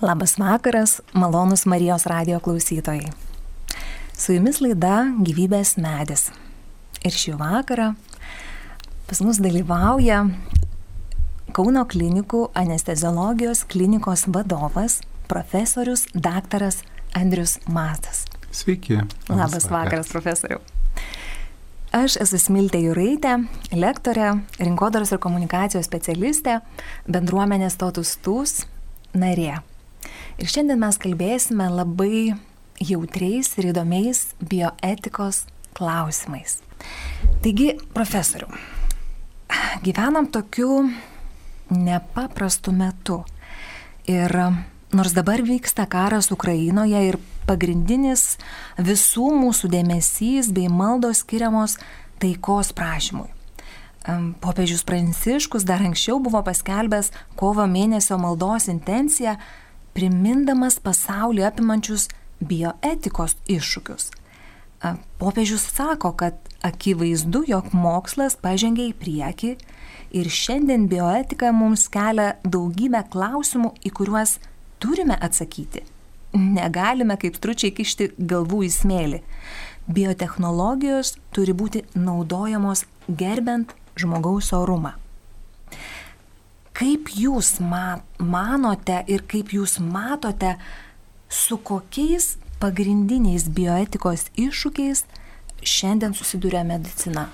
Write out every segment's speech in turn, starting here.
Labas vakaras, malonus Marijos radio klausytojai. Su jumis laida Gyvybės medis. Ir šį vakarą pas mus dalyvauja Kauno klinikų anesteziologijos klinikos vadovas, profesorius daktaras Andrius Matas. Sveiki. Labas, Labas vakaras, vakaras, profesoriau. Aš esu Smiltė Jureitė, lektorė, rinkodaros ir komunikacijos specialistė, bendruomenės Totus Tūs narė. Ir šiandien mes kalbėsime labai jautriais ir įdomiais bioetikos klausimais. Taigi, profesoriu, gyvenam tokiu nepaprastu metu. Ir nors dabar vyksta karas Ukrainoje ir pagrindinis visų mūsų dėmesys bei maldos skiriamos taikos prašymui. Popiežius Pranciškus dar anksčiau buvo paskelbęs kovo mėnesio maldos intenciją primindamas pasaulį apimančius bioetikos iššūkius. Popiežius sako, kad akivaizdu, jog mokslas pažengia į priekį ir šiandien bioetika mums kelia daugybę klausimų, į kuriuos turime atsakyti. Negalime kaip stručiai kišti galvų į smėlį. Biotehnologijos turi būti naudojamos gerbent žmogaus orumą. Kaip jūs manote ir kaip jūs matote, su kokiais pagrindiniais bioetikos iššūkiais šiandien susiduria medicina?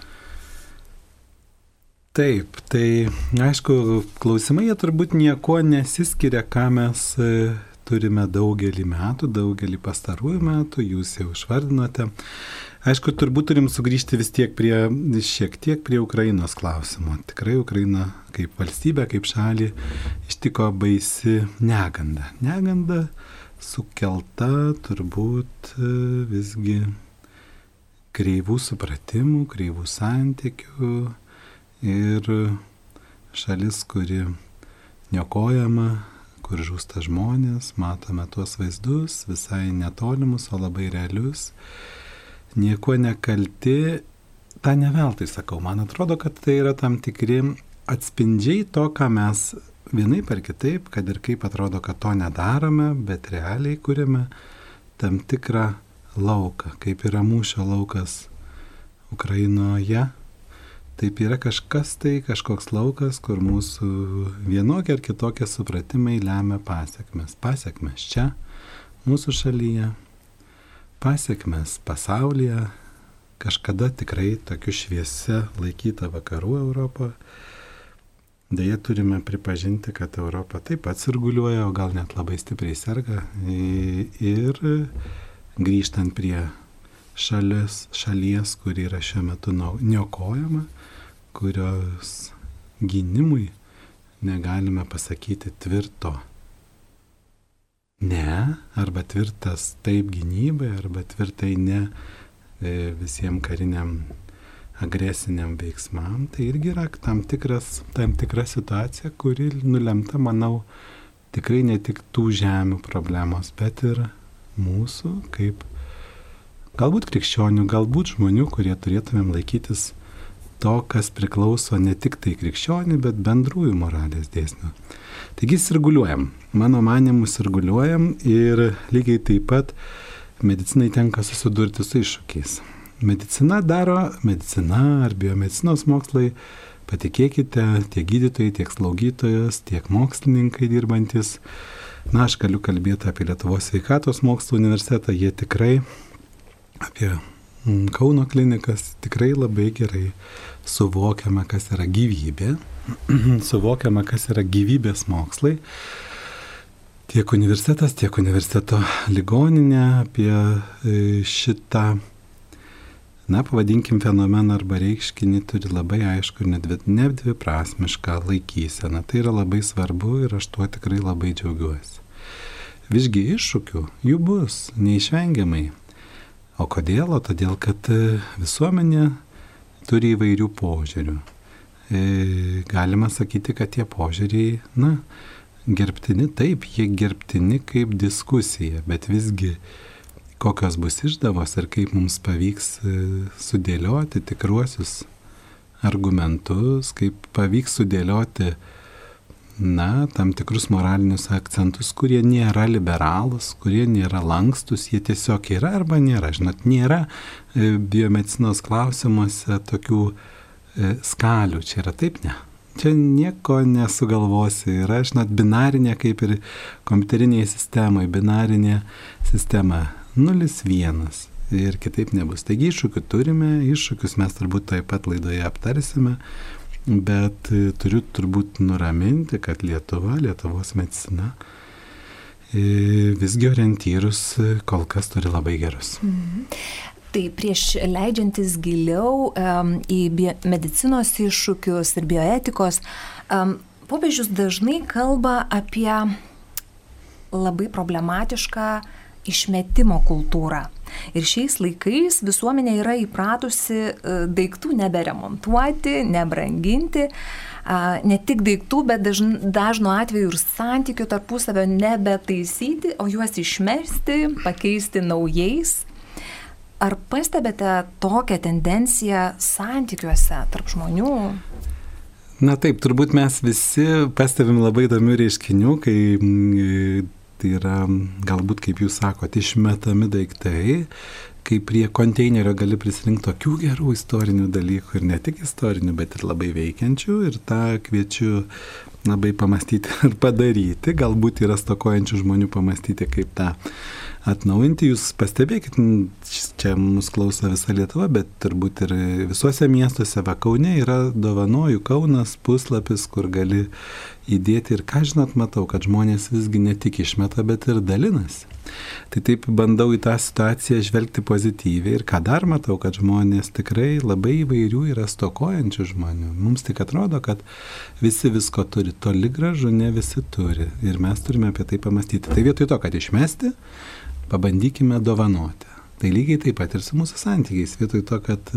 Taip, tai aišku, klausimai jie turbūt nieko nesiskiria, ką mes e, turime daugelį metų, daugelį pastarųjų metų, jūs jau išvardinote. Aišku, turbūt turim sugrįžti vis tiek prie, šiek tiek prie Ukrainos klausimo. Tikrai Ukraina kaip valstybė, kaip šalį ištiko baisi neganda. Neganda sukelta turbūt e, visgi kreivų supratimų, kreivų santykių ir šalis, kuri niokojama, kur žūsta žmonės, matome tuos vaizdus, visai netolimus, o labai realius nieko nekalti, tą neveltui sakau. Man atrodo, kad tai yra tam tikri atspindžiai to, ką mes vienaip ar kitaip, kad ir kaip atrodo, kad to nedarome, bet realiai kūrėme tam tikrą lauką, kaip yra mūšio laukas Ukrainoje. Taip yra kažkas tai, kažkoks laukas, kur mūsų vienokie ar kitokie supratimai lemia pasiekmes. Pasiekmes čia, mūsų šalyje, pasiekmes pasaulyje, kažkada tikrai tokiu šviesia laikyta vakarų Europą. Deja, turime pripažinti, kad Europa taip pat sirguliuoja, o gal net labai stipriai serga. Ir grįžtant prie šalis, šalies, kur yra šiuo metu niokojama, kurios gynimui negalime pasakyti tvirto ne, arba tvirtas taip gynybai, arba tvirtai ne e, visiems kariniam agresiniam veiksmam, tai irgi yra tam, tikras, tam tikra situacija, kuri nulemta, manau, tikrai ne tik tų žemių problemos, bet ir mūsų kaip galbūt krikščionių, galbūt žmonių, kurie turėtumėm laikytis to, kas priklauso ne tik tai krikščionių, bet bendrųjų moralės dėsnių. Taigi sirguliuojam. Mano manimu sirguliuojam ir lygiai taip pat medicinai tenka susidurti su iššūkiais. Medicina daro, medicina ar biomedicinos mokslai, patikėkite, tiek gydytojai, tiek slaugytojas, tiek mokslininkai dirbantis. Na, aš galiu kalbėti apie Lietuvos sveikatos mokslo universitetą, jie tikrai apie mm, Kauno klinikas tikrai labai gerai suvokiame, kas yra gyvybė, suvokiame, kas yra gyvybės mokslai. Tiek universitetas, tiek universiteto ligoninė apie e, šitą, na, pavadinkim fenomeną arba reikškinį turi labai aišku ir nedviprasmišką laikyseną. Tai yra labai svarbu ir aš tuo tikrai labai džiaugiuosi. Visgi iššūkių jų bus neišvengiamai. O kodėl? O todėl, kad e, visuomenė turi įvairių požiūrių. E, galima sakyti, kad tie požiūriai, na, gerbtini, taip, jie gerbtini kaip diskusija, bet visgi kokios bus išdavos ir kaip mums pavyks e, sudėlioti tikruosius argumentus, kaip pavyks sudėlioti na, tam tikrus moralinius akcentus, kurie nėra liberalus, kurie nėra lankstus, jie tiesiog yra arba nėra. Žinot, nėra e, biomedicinos klausimuose tokių e, skalių, čia yra taip, ne. Čia nieko nesugalvosi. Yra, žinot, binarinė kaip ir kompiuteriniai sistemai, binarinė sistema 0-1 ir kitaip nebus. Taigi iššūkių turime, iššūkius mes turbūt taip pat laidoje aptarsime, bet e, turiu turbūt nuraminti, kad Lietuva, Lietuvos medicina e, visgi orientyrus e, kol kas turi labai gerus. Mhm. Tai prieš leidžiantis giliau um, į medicinos iššūkius ir bioetikos, um, popiežius dažnai kalba apie labai problematišką išmetimo kultūrą. Ir šiais laikais visuomenė yra įpratusi e, daiktų neberemontuoti, nebranginti, ne tik daiktų, bet dažn, dažnu atveju ir santykių tarpusavio nebetaisyti, o juos išmesti, pakeisti naujais. Ar pastebėte tokią tendenciją santykiuose tarp žmonių? Na taip, turbūt mes visi pastebim labai įdomių reiškinių, kai tai yra galbūt, kaip jūs sakote, išmetami daiktai, kai prie konteinerio gali prisirinkti tokių gerų istorinių dalykų ir ne tik istorinių, bet ir labai veikiančių ir tą kviečiu labai pamastyti ir padaryti, galbūt yra stokojančių žmonių pamastyti, kaip tą atnaujinti. Jūs pastebėkit, čia mus klauso visa Lietuva, bet turbūt ir visuose miestuose, va Kaune yra dovanoju Kaunas puslapis, kur gali įdėti ir ką žinot, matau, kad žmonės visgi ne tik išmeta, bet ir dalinasi. Tai taip bandau į tą situaciją žvelgti pozityviai ir ką dar matau, kad žmonės tikrai labai įvairių yra stokojančių žmonių. Mums tik atrodo, kad visi visko turi, toli gražu ne visi turi ir mes turime apie tai pamastyti. Tai vietoj to, kad išmesti, pabandykime dovanoti. Tai lygiai taip pat ir su mūsų santykiais. Vietoj to, kad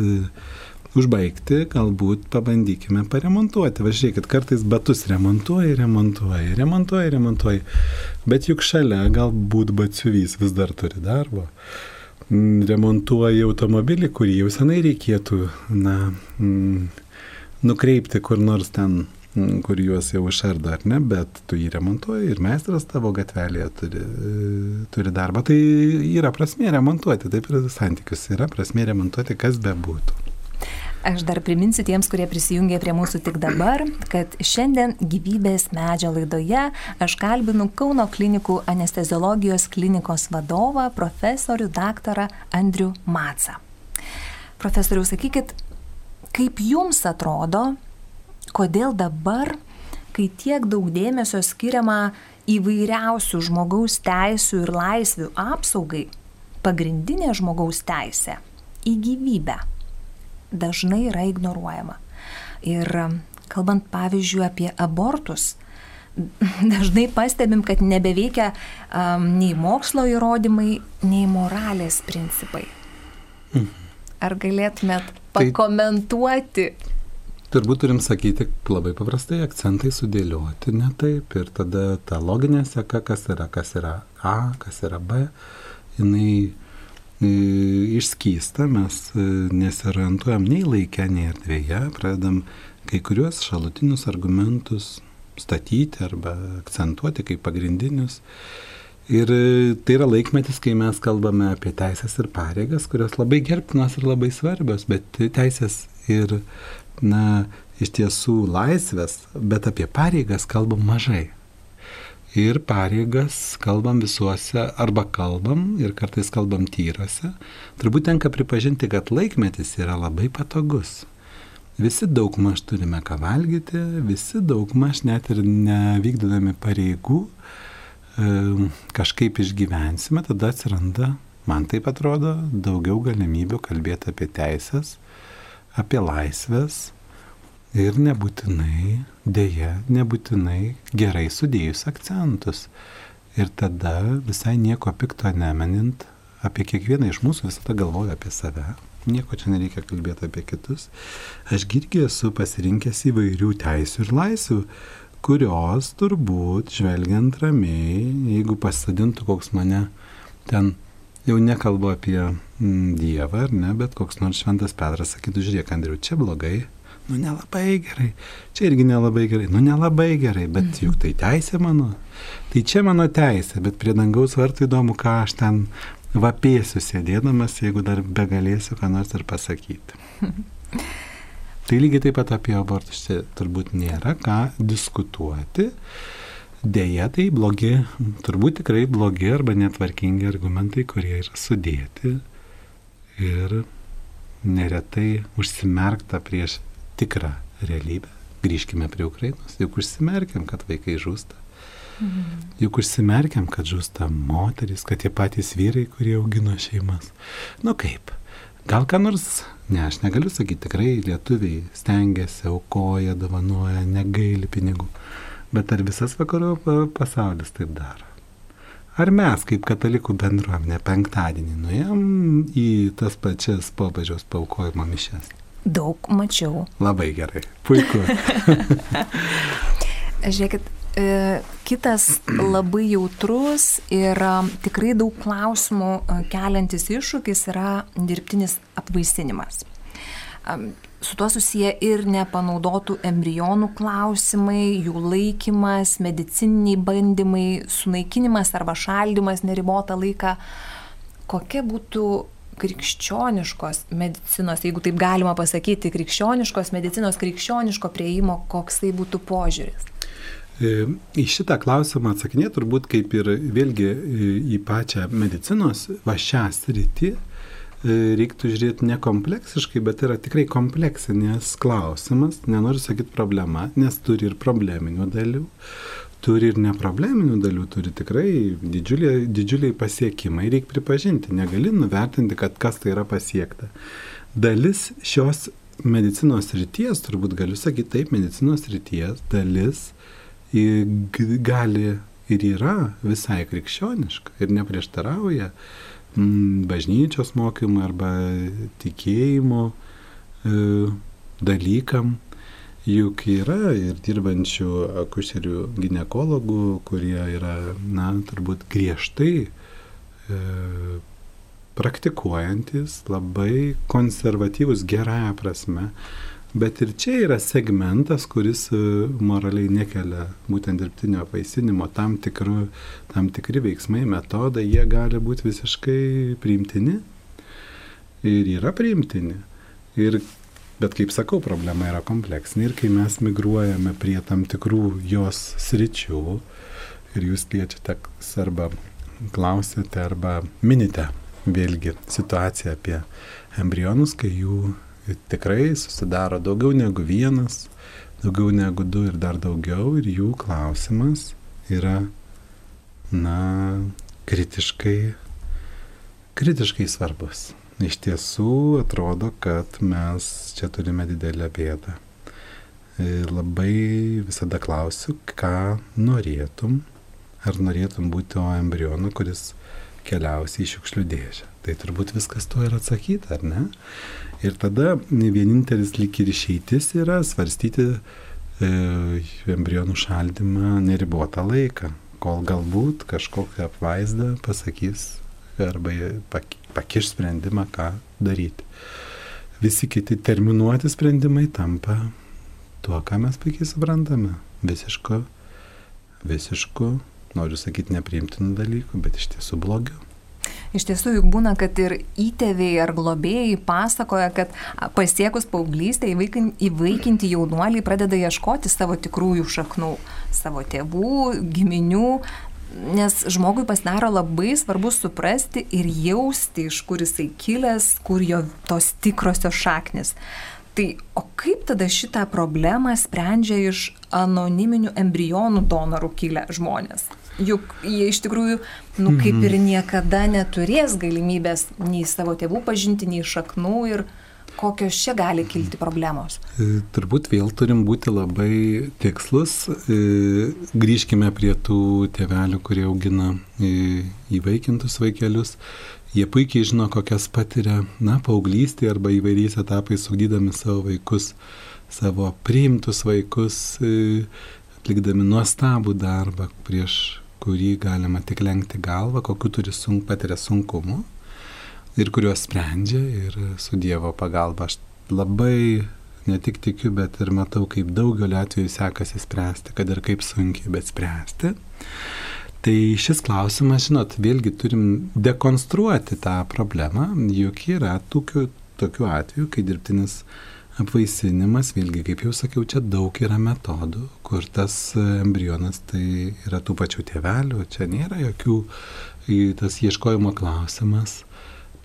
užbaigti, galbūt pabandykime paremontuoti. Važiuokit, kartais batus remontuoji, remontuoji, remontuoji, remontuoji. Bet juk šalia galbūt batsiuvys vis dar turi darbo. Mm, remontuoji automobilį, kurį jau senai reikėtų na, mm, nukreipti kur nors ten mm, kur juos jau išardo, ar ne, bet tu jį remontuoji ir meistras tavo gatvelėje turi, turi darbą. Tai yra prasmė remontuoti, taip ir santykius yra prasmė remontuoti, kas be būtų. Aš dar priminsiu tiems, kurie prisijungė prie mūsų tik dabar, kad šiandien gyvybės medžio laidoje aš kalbinu Kauno klinikų anesteziologijos klinikos vadovą, profesorių daktarą Andrių Matsą. Profesoriau, sakykit, kaip jums atrodo, kodėl dabar, kai tiek daug dėmesio skiriama įvairiausių žmogaus teisų ir laisvių apsaugai, pagrindinė žmogaus teisė į gyvybę dažnai yra ignoruojama. Ir um, kalbant pavyzdžiui apie abortus, dažnai pastebim, kad nebeveikia um, nei mokslo įrodymai, nei moralės principai. Mhm. Ar galėtumėt tai pakomentuoti? Tai, turbūt turim sakyti labai paprastai, akcentai sudėlioti ne taip ir tada ta loginė seka, kas yra, kas yra A, kas yra B, jinai išskysta, mes e, nesiorientuojam nei laikę, nei erdvėje, pradedam kai kuriuos šalutinius argumentus statyti arba akcentuoti kaip pagrindinius. Ir e, tai yra laikmetis, kai mes kalbame apie teisės ir pareigas, kurios labai gerbtinos ir labai svarbios, bet teisės ir, na, iš tiesų laisvės, bet apie pareigas kalbam mažai ir pareigas kalbam visuose, arba kalbam ir kartais kalbam tyrose, turbūt tenka pripažinti, kad laikmetis yra labai patogus. Visi daug maž turime ką valgyti, visi daug maž net ir nevykdodami pareigų kažkaip išgyvensime, tada atsiranda, man taip atrodo, daugiau galimybių kalbėti apie teisės, apie laisvės, ir nebūtinai, dėja, nebūtinai gerai sudėjus akcentus. Ir tada visai nieko pikto nemenint, apie kiekvieną iš mūsų visada galvoju apie save. Nieko čia nereikia kalbėti apie kitus. Aš irgi esu pasirinkęs įvairių teisų ir laisvių, kurios turbūt, žvelgiant ramiai, jeigu pasadintų koks mane ten, jau nekalbu apie mm, Dievą ar ne, bet koks nors šventas Petras sakytų, žiūrėk, Andriu, čia blogai, nu nelabai gerai, čia irgi nelabai gerai, nu nelabai gerai, bet mhm. juk tai teisė mano. Tai čia mano teisė, bet prie dangaus vartų įdomu, ką aš ten vapėsiu sėdėdamas, jeigu dar begalėsiu ką nors ir pasakyti. tai lygiai taip pat apie abortus čia turbūt nėra ką diskutuoti. Deja, tai blogi, turbūt tikrai blogi arba netvarkingi argumentai, kurie yra sudėti ir neretai užsimerkta prieš tikrą realybę. Grįžkime prie Ukrainos, juk užsimerkiam, kad vaikai žūsta. Mhm. Juk užsimerkiam, kad žūsta moteris, kad tie patys vyrai, kurie augino šeimas. Nu kaip? Gal ką nors, ne, aš negaliu sakyti, tikrai lietuviai stengiasi, aukoja, dovanoja, negaili pinigų. Bet ar visas vakarų pasaulis taip daro? Ar mes, kaip katalikų bendruomenė, penktadienį nuėjom į tas pačias popiežiaus paukojimo mišes? Daug mačiau. Labai gerai, puiku. Žiūrėkit, e, kitas labai jautrus ir tikrai daug klausimų e, keliantis iššūkis yra dirbtinis apvaisinimas su tuo susiję ir nepanaudotų embrionų klausimai, jų laikymas, medicininiai bandymai, sunaikinimas arba šaldymas neribotą laiką. Kokia būtų krikščioniškos medicinos, jeigu taip galima pasakyti, krikščioniškos medicinos, krikščioniško prieimo, koksai būtų požiūris? E, į šitą klausimą atsakinė turbūt kaip ir vėlgi e, į pačią medicinos va šią sritį, E, reiktų žiūrėti ne kompleksiškai, bet yra tikrai kompleksinės klausimas, nenoriu sakyti problema, nes turi ir probleminių dalių, turi ir neprobleminių dalių, turi tikrai didžiuliai, didžiuliai pasiekimai, reikia pripažinti, negali nuvertinti, kad kas tai yra pasiekta. Dalis šios medicinos ryties, turbūt galiu sakyti taip, medicinos ryties dalis gali ir yra visai krikščioniška ir neprieštarauja bažnyčios mokymui arba tikėjimo e, dalykam. Juk yra ir dirbančių akušerių gynekologų, kurie yra, na, turbūt griežtai e, praktikuojantis, labai konservatyvus gerąją prasme, Bet ir čia yra segmentas, kuris e, moraliai nekelia būtent dirbtinio apvaisinimo, tam, tikru, tam tikri veiksmai, metodai, jie gali būti visiškai priimtini ir yra priimtini. Ir, bet kaip sakau, problema yra kompleksinė ir kai mes migruojame prie tam tikrų jos sričių ir jūs liečiate arba klausėte arba minite vėlgi situaciją apie embrionus, kai jų tikrai susidaro daugiau negu vienas, daugiau negu du ir dar daugiau ir jų klausimas yra, na, kritiškai, kritiškai svarbus. Iš tiesų atrodo, kad mes čia turime didelę bėdą. Ir labai visada klausiu, ką norėtum, ar norėtum būti o embrionu, kuris keliausi į šiukšlių dėžę. Tai turbūt viskas tuo yra atsakyta, ar ne? Ir tada vienintelis lik ir išeitis yra svarstyti e, embrionų šaldymą neribotą laiką, kol galbūt kažkokią apvaizdą pasakys arba pakiš sprendimą, ką daryti. Visi kiti terminuoti sprendimai tampa tuo, ką mes puikiai suprantame. Visiško, visiško, noriu sakyti, nepriimtinų dalykų, bet iš tiesų blogiau. Iš tiesų, juk būna, kad ir įtėviai ar globėjai pasakoja, kad pasiekus paauglystę įvaikinti jaunuoliai pradeda ieškoti savo tikrųjų šaknų, savo tėvų, giminių, nes žmogui pasidaro labai svarbu suprasti ir jausti, iš kur jisai kilęs, kur jo tos tikrosios šaknis. Tai o kaip tada šitą problemą sprendžia iš anoniminių embrionų donorų kilę žmonės? juk jie iš tikrųjų, nu, kaip ir mhm. niekada neturės galimybės nei savo tėvų pažinti, nei šaknų ir kokios čia gali kilti problemos. E, turbūt vėl turim būti labai tikslus. E, grįžkime prie tų tėvelių, kurie augina e, įvaikintus vaikelius. Jie puikiai žino, kokias patiria, na, paauglystė arba įvairiais etapais sugdydami savo vaikus, savo priimtus vaikus, atlikdami nuostabų darbą prieš kurį galima tik lenkti galvą, kokiu turi sunk, patiria sunkumu ir kuriuos sprendžia ir su Dievo pagalba aš labai ne tik tikiu, bet ir matau, kaip daugeliu atveju sekasi spręsti, kad ir kaip sunkiai, bet spręsti. Tai šis klausimas, žinot, vėlgi turim dekonstruoti tą problemą, juk yra tokių, tokių atvejų, kai dirbtinis apvaisinimas, vėlgi, kaip jau sakiau, čia daug yra metodų, kur tas embrionas tai yra tų pačių tėvelių, čia nėra jokių, tas ieškojimo klausimas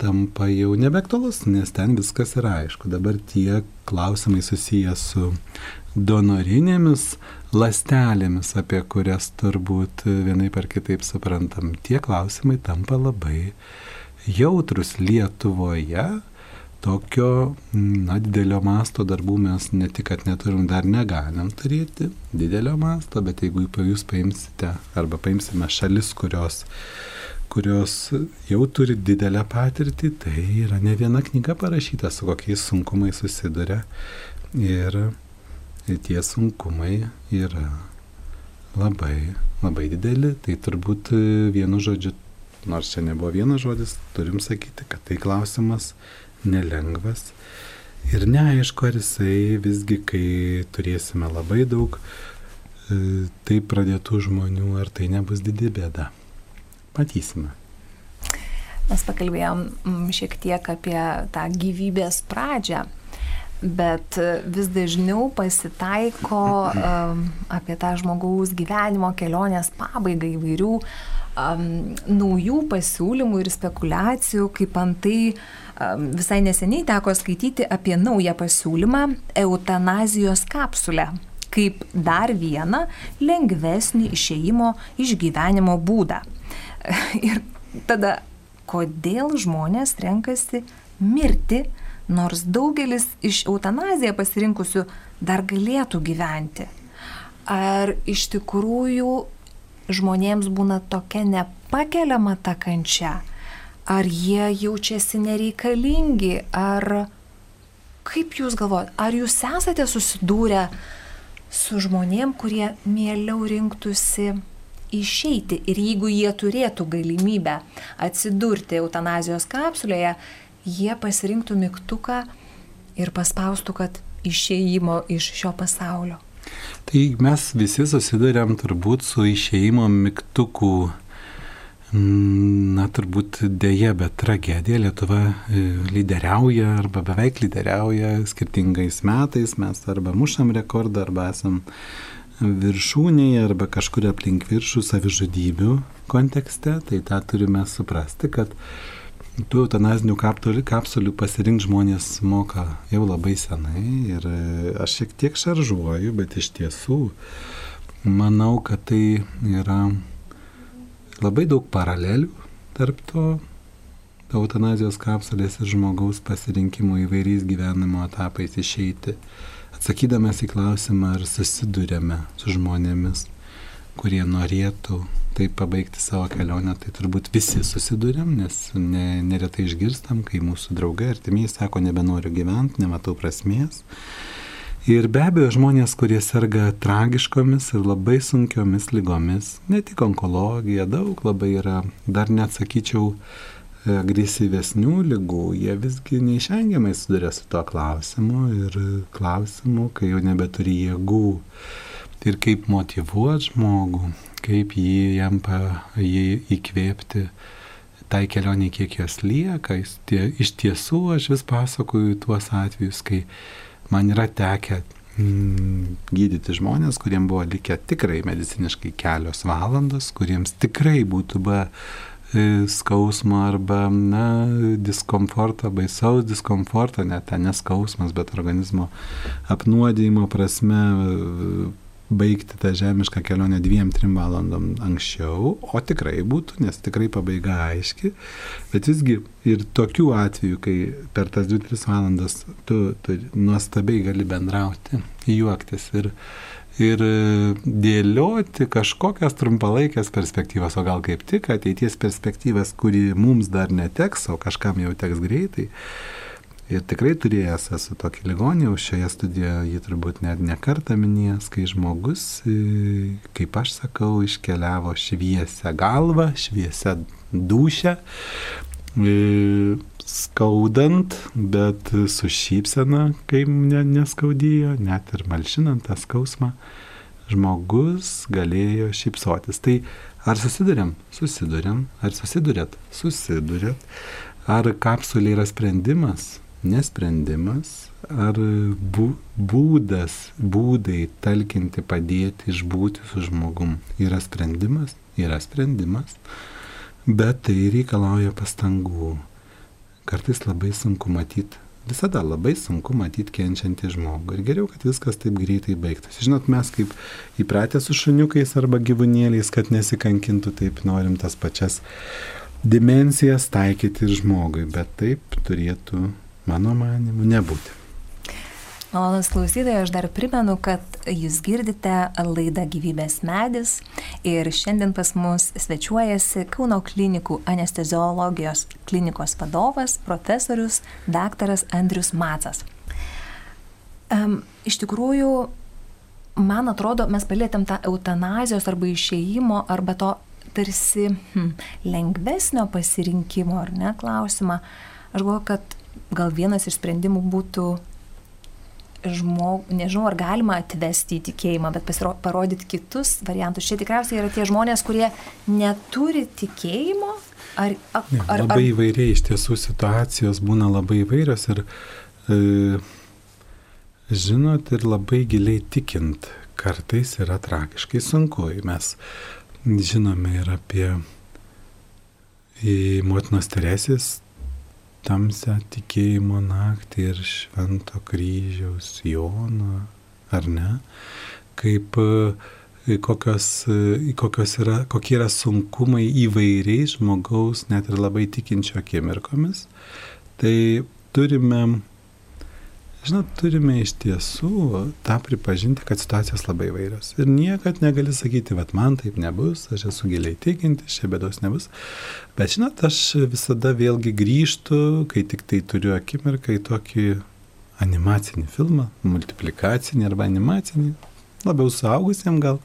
tampa jau nebeaktualus, nes ten viskas yra aišku. Dabar tie klausimai susiję su donorinėmis lastelėmis, apie kurias turbūt vienai par kitaip suprantam, tie klausimai tampa labai jautrus Lietuvoje tokio, na, didelio masto darbų mes ne tik, kad neturim, dar negalim turėti didelio masto, bet jeigu jūs paimsite arba paimsime šalis, kurios, kurios jau turi didelę patirtį, tai yra ne viena knyga parašyta, su kokiais sunkumais susiduria. Ir tie sunkumai yra labai, labai dideli. Tai turbūt vienu žodžiu, nors čia nebuvo vienas žodis, turim sakyti, kad tai klausimas nelengvas. Ir neaišku, ar jisai visgi, kai turėsime labai daug e, taip pradėtų žmonių, ar tai nebus didi bėda. Matysime. Mes pakalbėjom mm, šiek tiek apie tą gyvybės pradžią, bet vis dažniau pasitaiko um, apie tą žmogaus gyvenimo kelionės pabaigą įvairių um, naujų pasiūlymų ir spekulacijų, kaip antai uh, Visai neseniai teko skaityti apie naują pasiūlymą - eutanazijos kapsulę kaip dar vieną lengvesnį išėjimo iš gyvenimo būdą. Ir tada, kodėl žmonės renkasi mirti, nors daugelis iš eutanaziją pasirinkusių dar galėtų gyventi? Ar iš tikrųjų žmonėms būna tokia nepakeliama ta kančia? ar jie jaučiasi nereikalingi, ar kaip jūs galvojate, ar jūs esate susidūrę su žmonėm, kurie mieliau rinktųsi išeiti ir jeigu jie turėtų galimybę atsidurti eutanazijos kapsulėje, jie pasirinktų mygtuką ir paspaustų, kad išėjimo iš šio pasaulio. Tai mes visi susidurėm turbūt su išėjimo mygtukų Na, turbūt dėja, bet tragedija. Lietuva e, lyderiauja arba beveik lyderiauja skirtingais metais. Mes arba mušam rekordą, arba esam viršūnėje, arba kažkur aplink viršų savižudybių kontekste. Tai tą turime suprasti, kad tų eutanazinių kapsulių pasirinkti žmonės moka jau labai senai. Ir e, aš šiek tiek šaržuoju, bet iš tiesų manau, kad tai yra labai daug paralelių tarp to eutanazijos kapsulės ir žmogaus pasirinkimo įvairiais gyvenimo etapais išeiti, atsakydamas į klausimą, ar susidurėme su žmonėmis, kurie norėtų taip pabaigti savo kelionę, tai turbūt visi susidurėm, nes ne, neretai išgirstam, kai mūsų draugai artimiai sako, nebenoriu gyventi, nematau prasmės. Ir be abejo, žmonės, kurie serga tragiškomis ir labai sunkiomis lygomis, ne tik onkologija, daug labai yra, dar net sakyčiau, agresyvesnių lygų, jie visgi neišvengiamai sudarė su tuo klausimu ir klausimu, kai jau nebeturi jėgų. Ir kaip motivuoti žmogų, kaip jį jam pa, jį įkvėpti tai kelionė, kiek jos lieka. Tie, iš tiesų aš vis pasakoju tuos atvejus, kai man yra tekę mm, gydyti žmonės, kuriems buvo likę tikrai mediciniškai kelios valandos, kuriems tikrai būtų be skausmo arba, na, diskomforto, baisaus diskomforto, net ten neskausmas, bet organizmo apnuodėjimo prasme baigti tą žemišką kelionę dviem, trim valandom anksčiau, o tikrai būtų, nes tikrai pabaiga aiški, bet visgi ir tokių atvejų, kai per tas 2-3 valandas tu, tu nuostabiai gali bendrauti, juoktis ir, ir dėlioti kažkokias trumpalaikės perspektyvas, o gal kaip tik ateities perspektyvas, kuri mums dar neteks, o kažkam jau teks greitai. Ir tikrai turėjęs esu tokį ligonį, jau šioje studijoje jį turbūt net nekartą minėjęs, kai žmogus, e, kaip aš sakau, iškeliavo šviesę galvą, šviesę dušę, e, skaudant, bet su šypsena, kai ne, neskaudėjo, net ir malšinant tą skausmą, žmogus galėjo šypsotis. Tai ar susidurėm? Susidurėm. Ar susidurėt? Susidurėt. Ar kapsulė yra sprendimas? Nesprendimas. Ar bū, būdas, būdai talkinti, padėti, išbūti su žmogum yra sprendimas? Yra sprendimas. Bet tai reikalauja pastangų. Kartais labai sunku matyti visada labai sunku matyti kenčiantį žmogų. Ir geriau, kad viskas taip greitai baigtųsi. Žinot, mes kaip įpratę su šuniukais arba gyvūnėliais, kad nesikankintų, taip norim tas pačias dimensijas taikyti ir žmogui. Bet taip turėtų, mano manimu, nebūti. Malonus klausytojai, aš dar primenu, kad jūs girdite laidą Gyvybės medis ir šiandien pas mus svečiuojasi Kauno klinikų anesteziologijos klinikos vadovas, profesorius daktaras Andrius Macas. Um, iš tikrųjų, man atrodo, mes palėtėm tą eutanazijos arba išėjimo arba to tarsi hm, lengvesnio pasirinkimo, ar ne, klausimą. Aš galvoju, kad gal vienas iš sprendimų būtų žmogų, nežinau, ar galima atvesti į tikėjimą, bet pasiro, parodyti kitus variantus. Čia tikriausiai yra tie žmonės, kurie neturi tikėjimo. Ar, ar, ar, labai įvairiai, iš tiesų situacijos būna labai įvairios ir, e, žinot, ir labai giliai tikint, kartais yra tragiškai sunku. Mes žinome ir apie motinos Teresės tamsią tikėjimo naktį ir švento kryžiaus Jono, ar ne? Kaip kokios, kokios yra, kokie yra sunkumai įvairiai žmogaus, net ir labai tikinčio akimirkomis. Tai turime Žinot, turime iš tiesų tą pripažinti, kad situacijos labai vairios. Ir niekad negali sakyti, kad man taip nebus, aš esu giliai tikinti, čia bėdos nebus. Bet žinot, aš visada vėlgi grįžtu, kai tik tai turiu akimirką į tokį animacinį filmą, multiplikacinį arba animacinį, labiau suaugusiam gal.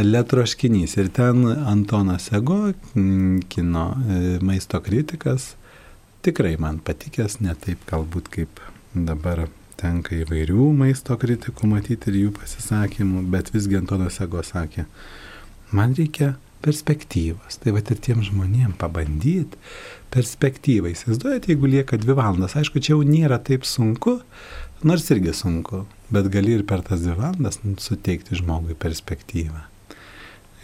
Letroškinys. Ir ten Antonas Ego, kino e, maisto kritikas, tikrai man patikęs, ne taip galbūt kaip dabar tenka įvairių maisto kritikų matyti ir jų pasisakymų, bet visgi Antonas Ego sakė, man reikia perspektyvos. Tai va ir tiem žmonėm pabandyti perspektyvą. Įsivaizduojate, jeigu lieka dvi valandas, aišku, čia jau nėra taip sunku, nors irgi sunku, bet gali ir per tas dvi valandas suteikti žmogui perspektyvą.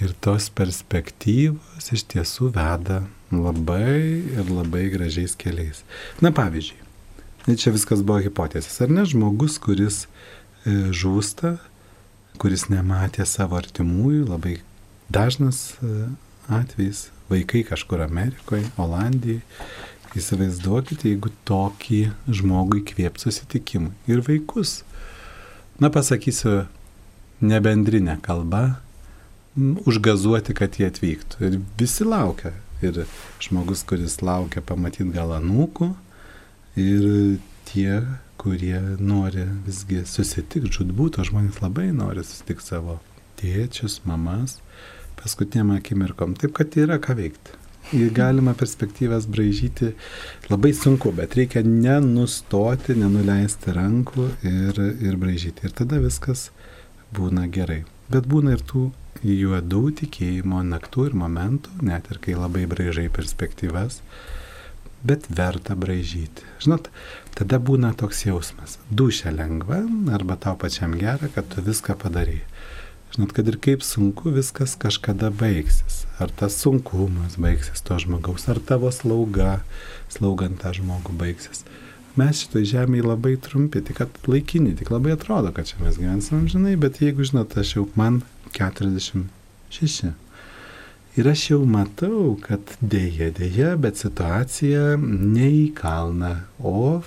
Ir tos perspektyvos iš tiesų veda labai ir labai gražiais keliais. Na pavyzdžiui, Čia viskas buvo hipotezės. Ar ne žmogus, kuris e, žūsta, kuris nematė savo artimųjų, labai dažnas e, atvejis, vaikai kažkur Amerikoje, Olandijoje. Įsivaizduokite, jeigu tokį žmogų įkvėp susitikimui. Ir vaikus. Na, pasakysiu nebendrinę kalbą, užgazuoti, kad jie atvyktų. Ir visi laukia. Ir žmogus, kuris laukia pamatyti gal anūkų, ir tie, kurie nori visgi susitikti, žudbūt, o žmonės labai nori susitikti savo tėčius, mamas, paskutiniam akimirkom. Taip, kad yra ką veikti. Ir galima perspektyvas braižyti labai sunku, bet reikia nenustoti, nenuleisti rankų ir, ir braižyti. Ir tada viskas būna gerai. Bet būna ir tų juodų tikėjimo naktų ir momentų, net ir kai labai braižai perspektyvas, bet verta braižyti. Žinot, tada būna toks jausmas. Dušia lengva arba tau pačiam gera, kad tu viską padarai. Žinot, kad ir kaip sunku viskas kažkada baigsis. Ar tas sunkumas baigsis to žmogaus, ar tavo slauga, slaugant tą žmogų baigsis. Mes šitoje žemėje labai trumpi, tik laikini, tik labai atrodo, kad čia mes gyvensime žinai, bet jeigu žinot, aš jau man 46 Ir aš jau matau, kad dėja, dėja, bet situacija neįkalna, o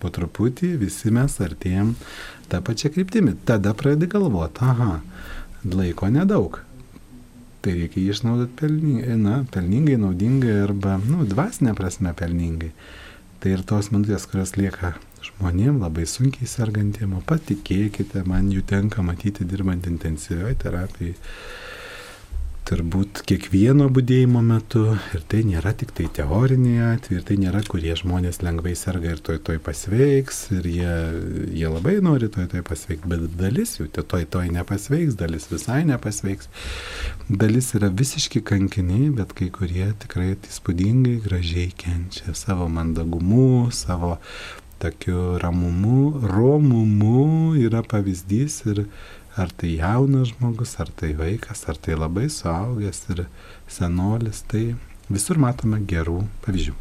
po truputį visi mes artėjom tą pačią kryptimį. Tada pradedi galvoti, aha, laiko nedaug. Tai reikia jį išnaudoti pelningai, na, pelningai, naudingai arba, nu, dvasinė prasme pelningai. Tai ir tos minutės, kurios lieka žmonėm labai sunkiai sergantiem, patikėkite, man jų tenka matyti dirbant intensyvioje terapijoje turbūt kiekvieno būdėjimo metu ir tai nėra tik tai teoriniai atvejai, ir tai nėra, kurie žmonės lengvai serga ir toj toj pasveiks, ir jie, jie labai nori toj toj pasveikti, bet dalis jų toj toj nepasveiks, dalis visai nepasveiks, dalis yra visiški kankiniai, bet kai kurie tikrai įspūdingai gražiai kenčia savo mandagumu, savo tokiu ramumu, romumu yra pavyzdys ir ar tai jaunas žmogus, ar tai vaikas, ar tai labai suaugęs ir senolis, tai visur matome gerų pavyzdžių.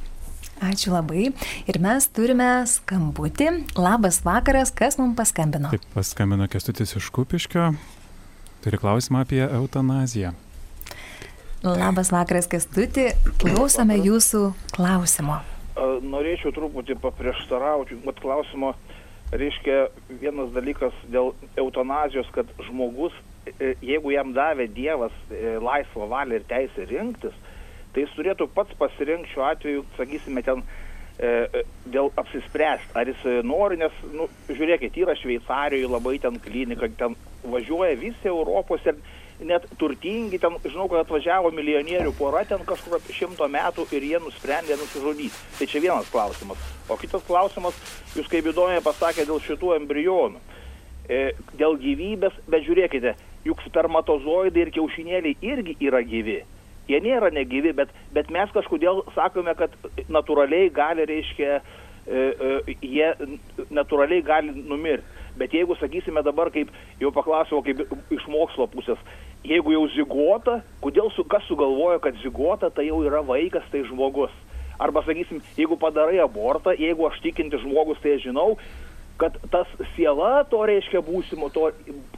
Ačiū labai. Ir mes turime skambutį. Labas vakaras, kas mums paskambino? Taip, paskambino Kestutis iš Kupiškio. Turi klausimą apie eutanaziją. Labas vakaras, Kestuti. Klausome jūsų klausimo. Norėčiau truputį paprieštarauti, mat klausimo reiškia vienas dalykas dėl eutanazijos, kad žmogus, e, jeigu jam davė Dievas e, laisvą valią ir teisę rinktis, tai jis turėtų pats pasirinkti šiuo atveju, sakysime, ten e, dėl apsispręsti, ar jis nori, nes, nu, žiūrėkit, yra Šveicarijoje labai ten klinika, ten važiuoja visi Europos ir net turtingi, ten žinau, kad atvažiavo milijonierių pora ten kažkur apie šimto metų ir jie nusprendė nusižudyti. Tai čia vienas klausimas. O kitas klausimas, jūs kaip įdomiai pasakė dėl šitų embrionų. E, dėl gyvybės, bet žiūrėkite, juk spermatozoidai ir kiaušinėliai irgi yra gyvi. Jie nėra negyvi, bet, bet mes kažkodėl sakome, kad natūraliai gali, reiškia, e, e, jie natūraliai gali numirti. Bet jeigu sakysime dabar, kaip jau paklausiau, kaip iš mokslo pusės, jeigu jau zigota, kodėl su, kas sugalvojo, kad zigota tai jau yra vaikas, tai žmogus. Arba sakysim, jeigu padarai abortą, jeigu aš tikinti žmogus, tai žinau, kad tas siela to reiškia būsimo, to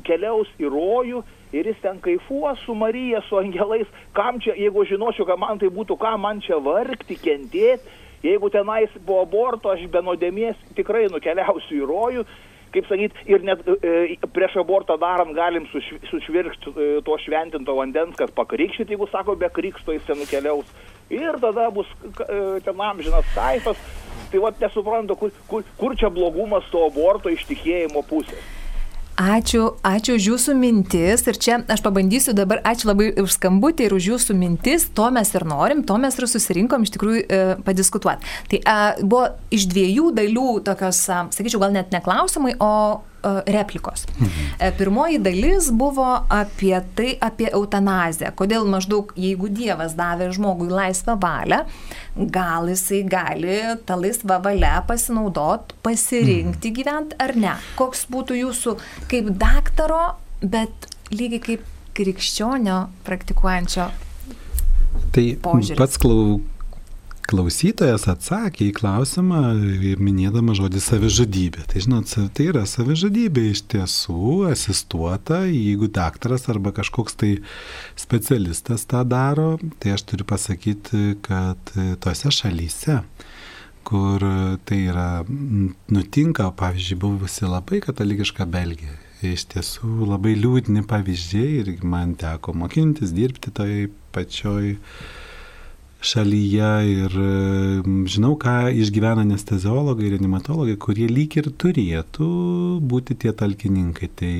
keliaus į rojų ir jis ten kaifuos su Marija, su angelais, kam čia, jeigu žinočiau, kad man tai būtų, ką man čia vargti, kentėti, jeigu tenais po aborto aš be nuodėmės tikrai nukeliausiu į rojų, kaip sakyt, ir net e, prieš abortą darant galim suš, sušvirkšti e, to šventinto vandens, kad pakrikščyti, jeigu sako, be krikšto jis ten nukeliaus. Ir tada bus e, ten amžinas kaifas. Tai vad nesuprantu, kur, kur, kur čia blogumas to aborto iš tikėjimo pusės. Ačiū, ačiū už jūsų mintis ir čia aš pabandysiu dabar, ačiū labai už skambutį ir už jūsų mintis, to mes ir norim, to mes ir susirinkom iš tikrųjų e, padiskutuoti. Tai e, buvo iš dviejų dalių tokios, a, sakyčiau, gal net neklausimai, o replikos. Mhm. Pirmoji dalis buvo apie tai, apie eutanaziją. Kodėl maždaug, jeigu Dievas davė žmogui laisvą valią, gal jisai gali tą laisvą valią pasinaudot, pasirinkti mhm. gyventi ar ne. Koks būtų jūsų kaip daktaro, bet lygiai kaip krikščionio praktikuojančio Tai požiūris. pats klau, klausytojas atsakė į klausimą, minėdama žodį savižudybė. Tai žinot, tai yra savižudybė iš tiesų asistuota, jeigu daktaras arba kažkoks tai specialistas tą daro, tai aš turiu pasakyti, kad tose šalyse, kur tai yra nutinka, pavyzdžiui, buvusi labai katalikiška Belgija. Iš tiesų labai liūdni pavyzdžiai ir man teko mokintis, dirbti toj pačioj šalyje ir žinau, ką išgyvena anesteziologai ir reanimatologai, kurie lyg ir turėtų būti tie talkininkai. Tai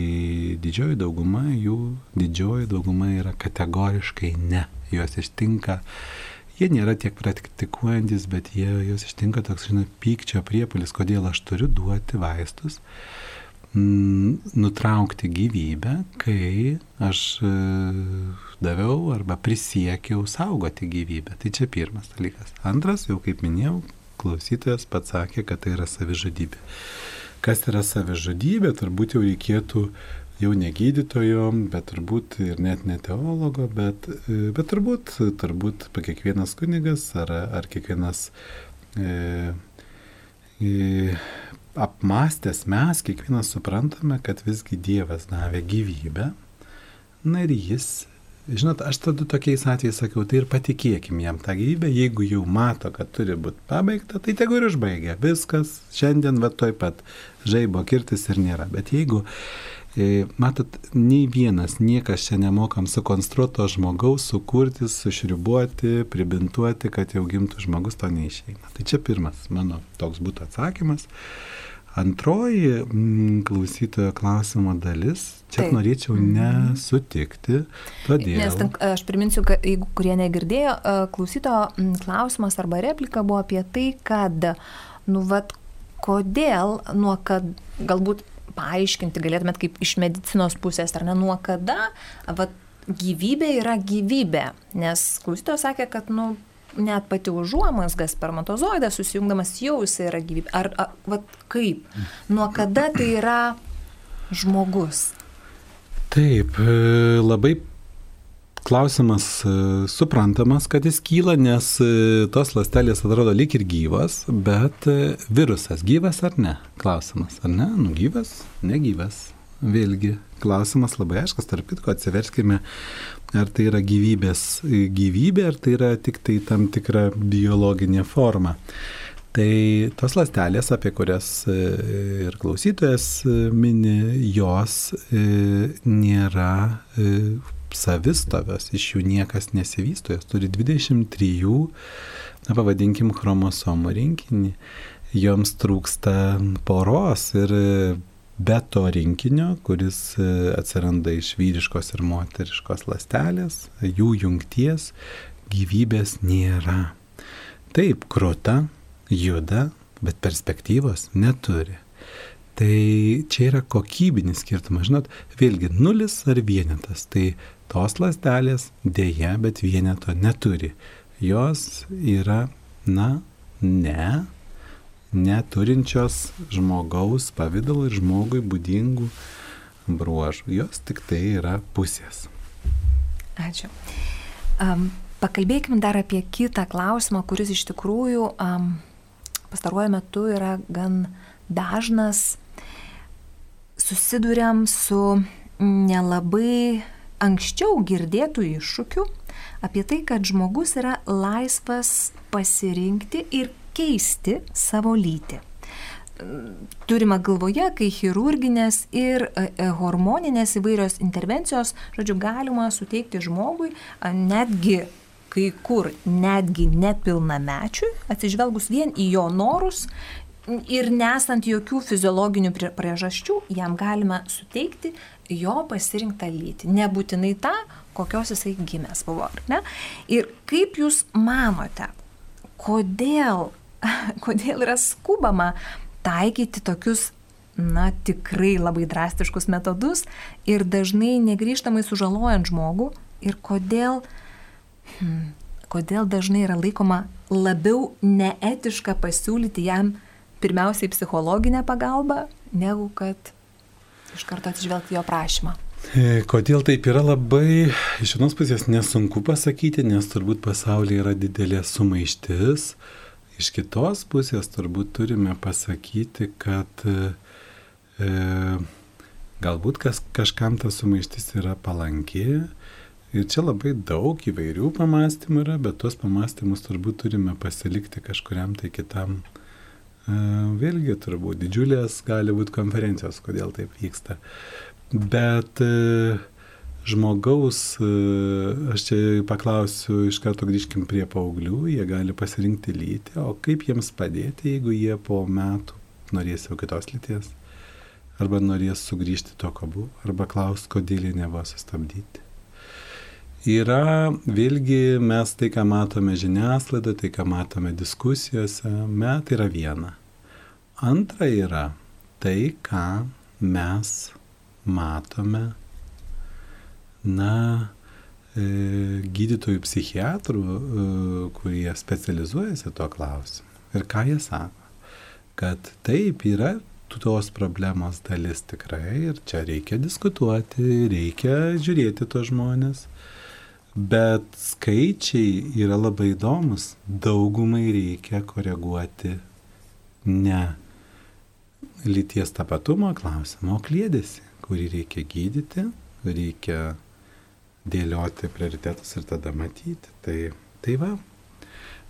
didžioji dauguma jų, didžioji dauguma yra kategoriškai ne. Juos ištinka, jie nėra tiek praktikuojantis, bet jie, juos ištinka toks, žinai, pykčio priepolis, kodėl aš turiu duoti vaistus nutraukti gyvybę, kai aš e, daviau arba prisiekiau saugoti gyvybę. Tai čia pirmas dalykas. Antras, jau kaip minėjau, klausytojas pats sakė, kad tai yra savižudybė. Kas yra savižudybė, turbūt jau reikėtų jau ne gydytojo, bet turbūt ir net ne teologo, bet, e, bet turbūt, turbūt kiekvienas kunigas ar, ar kiekvienas e, e, apmastęs mes kiekvienas suprantame, kad visgi Dievas davė gyvybę. Na ir jis, žinot, aš tada tokiais atvejais sakiau, tai ir patikėkim jam tą gyvybę, jeigu jau mato, kad turi būti pabaigta, tai tegu ir užbaigia. Viskas, šiandien va toj pat žaibo kirtis ir nėra. Bet jeigu matot, nei vienas, niekas čia nemokam sukonstruoto žmogaus, sukurti, sušribuoti, pribintuoti, kad jau gimtų žmogus, to neišeina. Tai čia pirmas mano toks būtų atsakymas. Antroji m, klausytojo klausimo dalis, čia Taip. norėčiau nesutikti, todėl. Nes ten, aš priminsiu, kad jeigu kurie negirdėjo, e, klausyto m, klausimas arba replika buvo apie tai, kad, nu, vat, kodėl, nuo kad, galbūt paaiškinti galėtumėt kaip iš medicinos pusės, ar ne, nuo kada, vat, gyvybė yra gyvybė. Nes klausytojas sakė, kad, nu, net pati užuomasga spermatozoidas susijungdamas jau jisai yra gyvybė. Ar, ar vat, kaip? Nuo kada tai yra žmogus? Taip, e, labai klausimas e, suprantamas, kad jis kyla, nes e, tos lastelės atrodo lyg ir gyvas, bet e, virusas gyvas ar ne? Klausimas, ar ne? Nu gyvas, negyvas. Vėlgi, klausimas labai aiškas, tarp kitko atsiverskime, ar tai yra gyvybės gyvybė, ar tai yra tik tai tam tikra biologinė forma. Tai tos lastelės, apie kurias ir klausytojas mini, jos nėra savistovios, iš jų niekas nesivysto, jos turi 23, na pavadinkim, chromosomų rinkinį. Joms trūksta poros ir be to rinkinio, kuris e, atsiranda iš vyriškos ir moteriškos lastelės, jų jungties gyvybės nėra. Taip, krūta, juda, bet perspektyvos neturi. Tai čia yra kokybinis skirtumas, žinot, vėlgi nulis ar vienetas. Tai tos lastelės dėja, bet vieneto neturi. Jos yra, na, ne, neturinčios žmogaus pavydalo ir žmogui būdingų bruožų. Jos tik tai yra pusės. Ačiū. Um, pakalbėkime dar apie kitą klausimą, kuris iš tikrųjų um, pastaruoju metu yra gan dažnas. Susidurėm su nelabai anksčiau girdėtų iššūkių apie tai, kad žmogus yra laisvas pasirinkti ir keisti savo lytį. Turima galvoje, kai chirurginės ir e, e, hormoninės įvairios intervencijos, žodžiu, galima suteikti žmogui netgi kai kur netgi nepilnamečiui, atsižvelgus vien į jo norus ir nesant jokių fiziologinių prie- priežasčių, jam galima suteikti jo pasirinktą lytį. Nebūtinai tą, kokios jisai gimęs buvo, ne? Ir kaip jūs manote, kodėl, kodėl yra skubama taikyti tokius, na, tikrai labai drastiškus metodus ir dažnai negryžtamai sužalojant žmogų ir kodėl, hmm, kodėl dažnai yra laikoma labiau neetiška pasiūlyti jam pirmiausiai psichologinę pagalbą, negu kad iš karto atsižvelgti jo prašymą. E, Kodėl taip yra labai, iš vienos pusės nesunku pasakyti, nes turbūt pasaulyje yra didelė sumaištis. Iš kitos pusės turbūt turime pasakyti, kad e, e, galbūt kas, kažkam ta sumaištis yra palanki. Ir čia labai daug įvairių pamastymų yra, bet tuos pamastymus turbūt turime pasilikti kažkuriam tai kitam. E, vėlgi turbūt didžiulės gali būti konferencijos, kodėl taip vyksta. Bet e, žmogaus, e, aš čia paklausiu, iš karto grįžkim prie paauglių, jie gali pasirinkti lytį, o kaip jiems padėti, jeigu jie po metų norės jau kitos lyties, arba norės sugrįžti to, ko buvo, arba klaus, kodėl jie nebuvo sustabdyti. Yra vėlgi mes tai, ką matome žiniasklaidoje, tai, ką matome diskusijose, metai yra viena. Antra yra tai, ką mes matome, na, e, gydytojų psichiatrų, e, kurie specializuojasi tuo klausimu. Ir ką jie sako? Kad taip yra tos problemos dalis tikrai ir čia reikia diskutuoti, reikia žiūrėti tos žmonės. Bet skaičiai yra labai įdomus. Daugumai reikia koreguoti ne lyties tapatumo klausimą, o klėdėsi, kurį reikia gydyti, reikia dėlioti prioritetus ir tada matyti. Tai, tai va.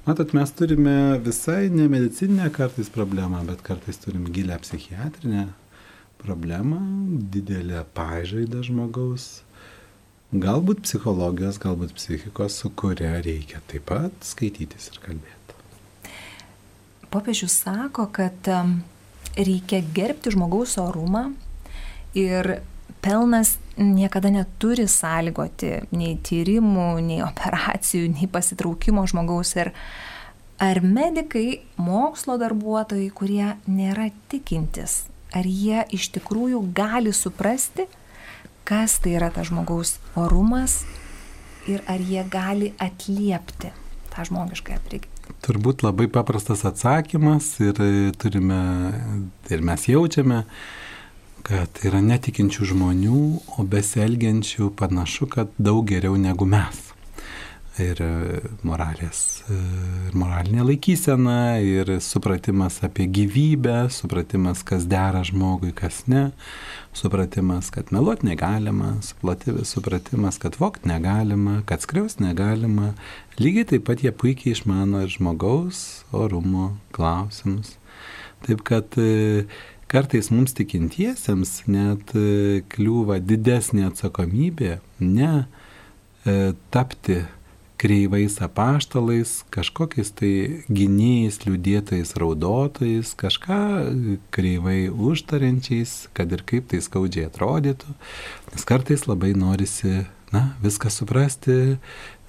Matot, mes turime visai ne medicininę kartais problemą, bet kartais turim gilę psichiatrinę problemą, didelę pažaidą žmogaus galbūt psichologijos, galbūt psichikos, su kuria reikia taip pat skaitytis ir kalbėti. Popiežius sako, kad em, reikia gerbti žmogaus orumą ir pelnas niekada neturi sąlygoti nei tyrimų, nei operacijų, nei pasitraukimo žmogaus. Ir ar medikai, mokslo darbuotojai, kurie nėra tikintis, ar jie iš tikrųjų gali suprasti, kas tai yra tas žmogaus orumas ir ar jie gali atliepti tą žmogišką. Turbūt labai paprastas atsakymas ir turime, ir mes jaučiame, kad yra netikinčių žmonių, o besielgiančių panašu, kad daug geriau negu mes. Ir moralės, ir moralinė laikysena, ir supratimas apie gyvybę, supratimas, kas dera žmogui, kas ne, supratimas, kad meluot negalima, supratimas, kad vokt negalima, kad skriaus negalima. Lygiai taip pat jie puikiai išmano ir žmogaus orumo klausimus. Taip kad kartais mums tikintiesiems net kliūva didesnė atsakomybė ne e, tapti kreivais apaštalais, kažkokiais tai gynėjais, liūdėtais, raudotojais, kažką kreivai užtariančiais, kad ir kaip tai skaudžiai atrodytų. Nes kartais labai norisi, na, viską suprasti,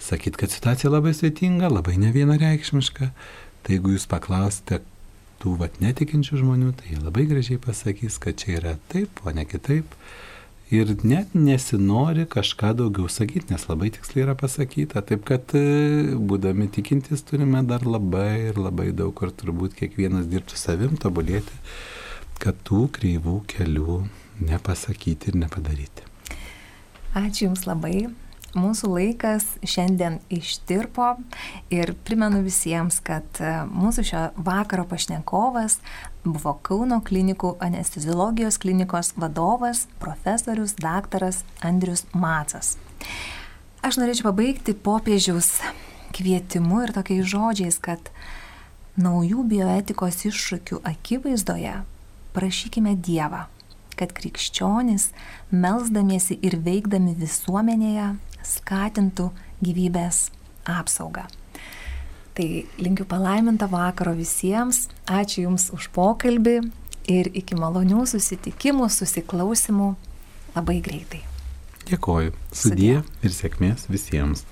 sakyti, kad situacija labai sveitinga, labai ne vienareikšmiška. Tai jeigu jūs paklausite tų vat netikinčių žmonių, tai jie labai gražiai pasakys, kad čia yra taip, o ne kitaip ir net nesinori kažką daugiau sakyti, nes labai tiksliai yra pasakyta. Taip kad e, būdami tikintis turime dar labai ir labai daug ir turbūt kiekvienas dirbti savim, tobulėti, kad tų kreivų kelių nepasakyti ir nepadaryti. Ačiū Jums labai. Mūsų laikas šiandien ištirpo ir primenu visiems, kad e, mūsų šio vakaro pašnekovas buvo Kauno klinikų anesteziologijos klinikos vadovas, profesorius daktaras Andrius Macas. Aš norėčiau pabaigti popiežiaus kvietimu ir tokiais žodžiais, kad naujų bioetikos iššūkių akivaizdoje prašykime Dievą, kad krikščionys, melzdamiesi ir veikdami visuomenėje, skatintų gyvybės apsaugą. Tai linkiu palaiminto vakaro visiems, ačiū Jums už pokalbį ir iki malonių susitikimų, susiklausimų labai greitai. Dėkoju. Sudie ir sėkmės visiems.